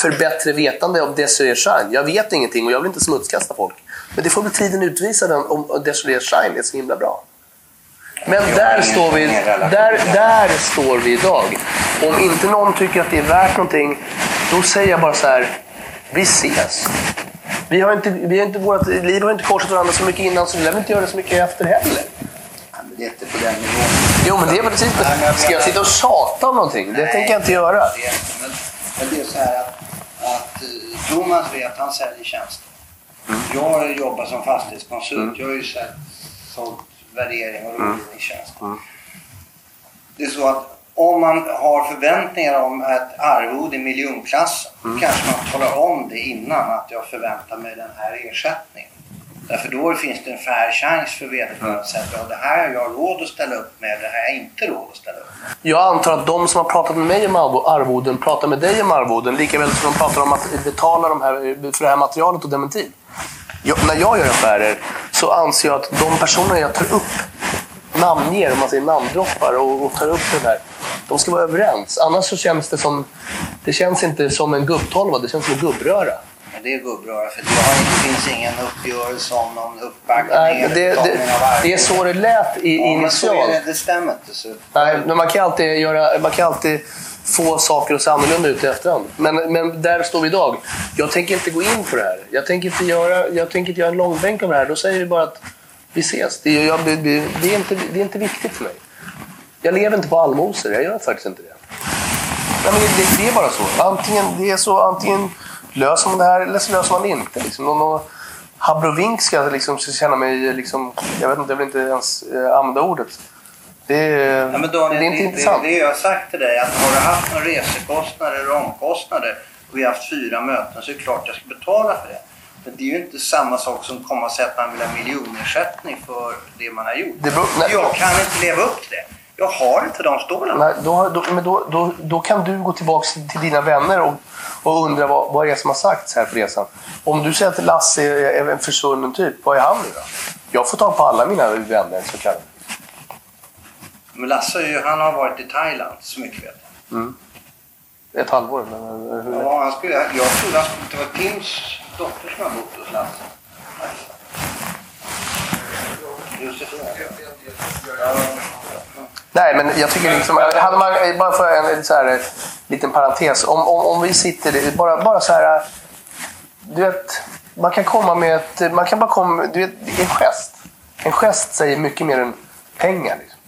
för bättre vetande av Desiree Shine. Jag vet ingenting och jag vill inte smutskasta folk. Men det får väl tiden utvisa om Desiree Shine är så himla bra. Men där står, vi, där, där står vi idag. Om inte någon tycker att det är värt någonting, då säger jag bara så här. Vi ses. Vi har inte, vi har inte, vårt liv har inte korsat varandra så mycket innan, så vi lär inte göra det så mycket efter heller. Det är inte på den nivån. Jo, men det är precis det. Ska jag sitta och tjata om någonting? Det tänker jag inte göra. Men det är så här att, att eh, Thomas vet, han säljer tjänster. Jag har jobbat som fastighetskonsult. Jag har ju sett, sålt värdering och rådgivningstjänst. Det är så att om man har förväntningar om ett arvode i miljonklassen mm. kanske man talar om det innan att jag förväntar mig den här ersättningen. Därför då finns det en fair chans för vederbörande att säga att ja, det här har jag råd att ställa upp med, det här har jag inte råd att ställa upp med. Jag antar att de som har pratat med mig om arvoden pratar med dig om arvoden lika väl som de pratar om att betala de här, för det här materialet och dementin. Jag, när jag gör affärer så anser jag att de personer jag tar upp, namnger, om man säger namndroppar och, och tar upp det där, de ska vara överens. Annars så känns det som, det känns inte som en gubbtolva, det känns som en gubbröra. Det är gubbröra för det, har, det finns ingen uppgörelse om någon uppbackning Nej, det, det, det är så det lät i, ja, initialt. Men så är det, det stämmer inte. Så. Nej, men man kan alltid, göra, man kan alltid få saker att se annorlunda ut i efterhand. Men, men där står vi idag. Jag tänker inte gå in på det här. Jag tänker inte göra, jag tänker inte göra en långbänk av det här. Då säger vi bara att vi ses. Det, jag, det, det, är inte, det är inte viktigt för mig. Jag lever inte på allmosor. Jag gör faktiskt inte det. Nej, men det, det är bara så. Antingen, det är så, antingen löser man det här eller så löser man det inte. Liksom. Någon, Habrovink ska jag liksom, känna mig... Liksom, jag vet inte, jag vill inte ens eh, använda ordet. Det, ja, men Daniel, det är inte det, intressant. Det, det jag har sagt till dig att har du haft några resekostnader eller omkostnader och vi har haft fyra möten så är det klart jag ska betala för det. Men det är ju inte samma sak som att komma och säga att man vill ha miljonersättning för det man har gjort. Det beror, nej, jag kan inte leva upp till det. Jag har inte de stålarna. Nej, då, då, men då, då, då kan du gå tillbaka till dina vänner och, och undra vad, vad är det som har sagts här på resan. Om du säger att Lasse är en försvunnen typ, vad är han nu då? Jag får ta på alla mina vänner så kallade. Men Lasse han har varit i Thailand, så mycket vet jag. Mm. Ett halvår? Men, hur ja, han skulle, jag trodde skulle, det var Tims dotter som har bott hos Lasse. Josefina. Ja. Nej, men jag tycker liksom, hade man, bara för en, en så här, liten parentes. Om, om, om vi sitter, bara, bara så här, du vet, man kan komma med ett, man kan bara komma, du vet, en gest. En gest säger mycket mer än pengar. Liksom.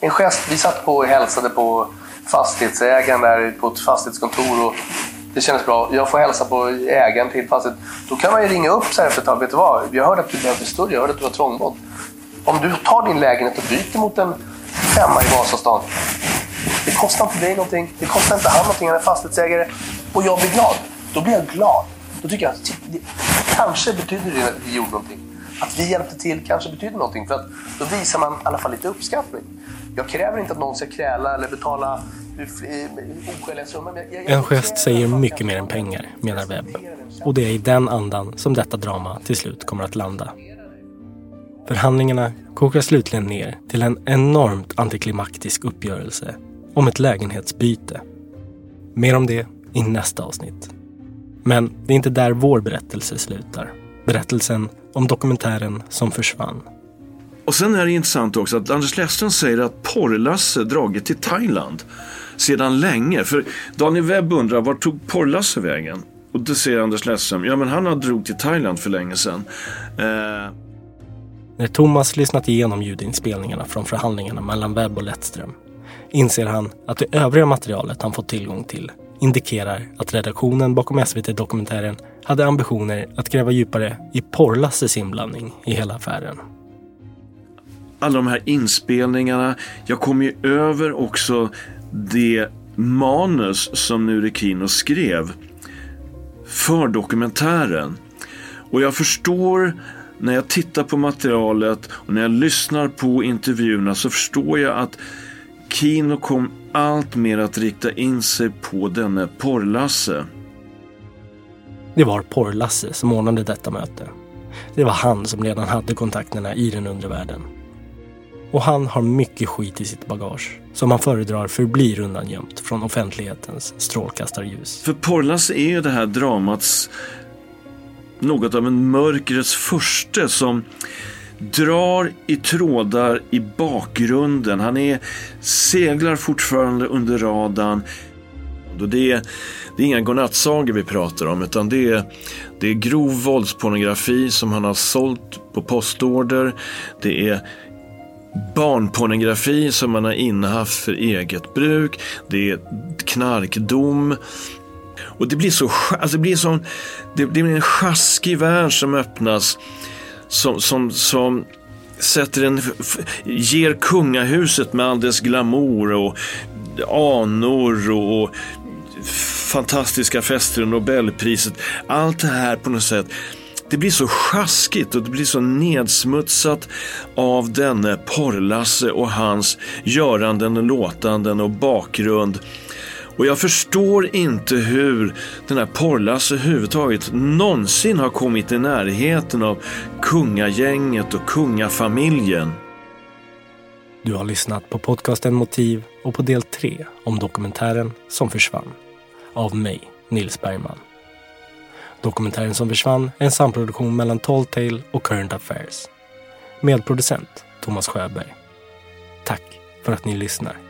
En gest, vi satt på och hälsade på fastighetsägaren där på ett fastighetskontor och det kändes bra. Jag får hälsa på ägaren till fastigheten. Då kan man ju ringa upp så här efter ett tag. Vet du vad? Jag hörde att du behövde större. Jag hörde att du var trångbodd. Om du tar din lägenhet och byter mot en femma i Vasastan. Det kostar inte dig någonting. Det kostar inte han någonting. Han är fastighetsägare. Och jag blir glad. Då blir jag glad. Då tycker jag att det, kanske betyder det att vi gjorde någonting. Att vi hjälpte till kanske betyder någonting. För att då visar man i alla fall lite uppskattning. Jag kräver inte att någon ska kräla eller betala oskäliga summor. En gest säger mycket mer än pengar, menar Webb. Och det är i den andan som detta drama till slut kommer att landa. Förhandlingarna kokar slutligen ner till en enormt antiklimaktisk uppgörelse om ett lägenhetsbyte. Mer om det i nästa avsnitt. Men det är inte där vår berättelse slutar. Berättelsen om dokumentären som försvann. Och sen är det intressant också att Anders Lästen säger att Porrlasse dragit till Thailand sedan länge. För Daniel Webb undrar, var tog Porrlasse vägen? Och då säger Anders Lästen, ja men han har drog till Thailand för länge sedan. Eh... När Thomas lyssnat igenom ljudinspelningarna från förhandlingarna mellan Webb och Lettström inser han att det övriga materialet han fått tillgång till indikerar att redaktionen bakom SVT-dokumentären hade ambitioner att gräva djupare i Porlasses inblandning i hela affären. Alla de här inspelningarna. Jag kom ju över också det manus som Nure Kino skrev för dokumentären. Och jag förstår när jag tittar på materialet och när jag lyssnar på intervjuerna så förstår jag att Kino kom allt mer att rikta in sig på denne Porrlasse. Det var Porrlasse som ordnade detta möte. Det var han som redan hade kontakterna i den undre världen. Och han har mycket skit i sitt bagage som han föredrar förblir undangömt från offentlighetens strålkastarljus. För Porrlasse är ju det här dramats något av en mörkrets förste som drar i trådar i bakgrunden. Han är, seglar fortfarande under radarn. Och det, är, det är inga godnattsagor vi pratar om utan det är, det är grov våldspornografi som han har sålt på postorder. Det är barnpornografi som man har innehaft för eget bruk. Det är knarkdom. Och det blir så, alltså det blir som, det blir en sjaskig värld som öppnas som, som, som sätter en, ger kungahuset med all dess glamour och anor och fantastiska fester och Nobelpriset. Allt det här på något sätt det blir så sjaskigt och det blir så nedsmutsat av denne Porrlasse och hans göranden och låtanden och bakgrund. Och jag förstår inte hur den här Porrlasse överhuvudtaget någonsin har kommit i närheten av kungagänget och kungafamiljen. Du har lyssnat på podcasten Motiv och på del 3 om dokumentären som försvann. Av mig, Nils Bergman. Dokumentären som försvann är en samproduktion mellan Tall Tale och Current Affairs. Medproducent Thomas Sjöberg. Tack för att ni lyssnar.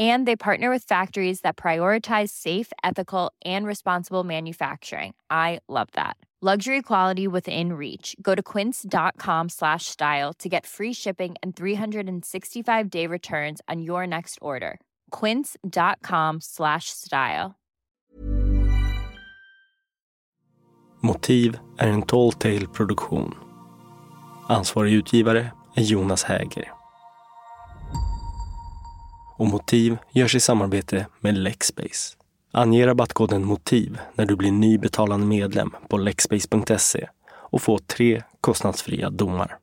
And they partner with factories that prioritize safe, ethical, and responsible manufacturing. I love that. Luxury quality within reach. Go to quince.com slash style to get free shipping and 365-day returns on your next order. quince.com slash style. Motiv är en Tall Tale-produktion. Ansvarig utgivare är Jonas Häger. Och Motiv görs i samarbete med Lexbase. Ange rabattkoden MOTIV när du blir ny betalande medlem på lexbase.se och få tre kostnadsfria domar.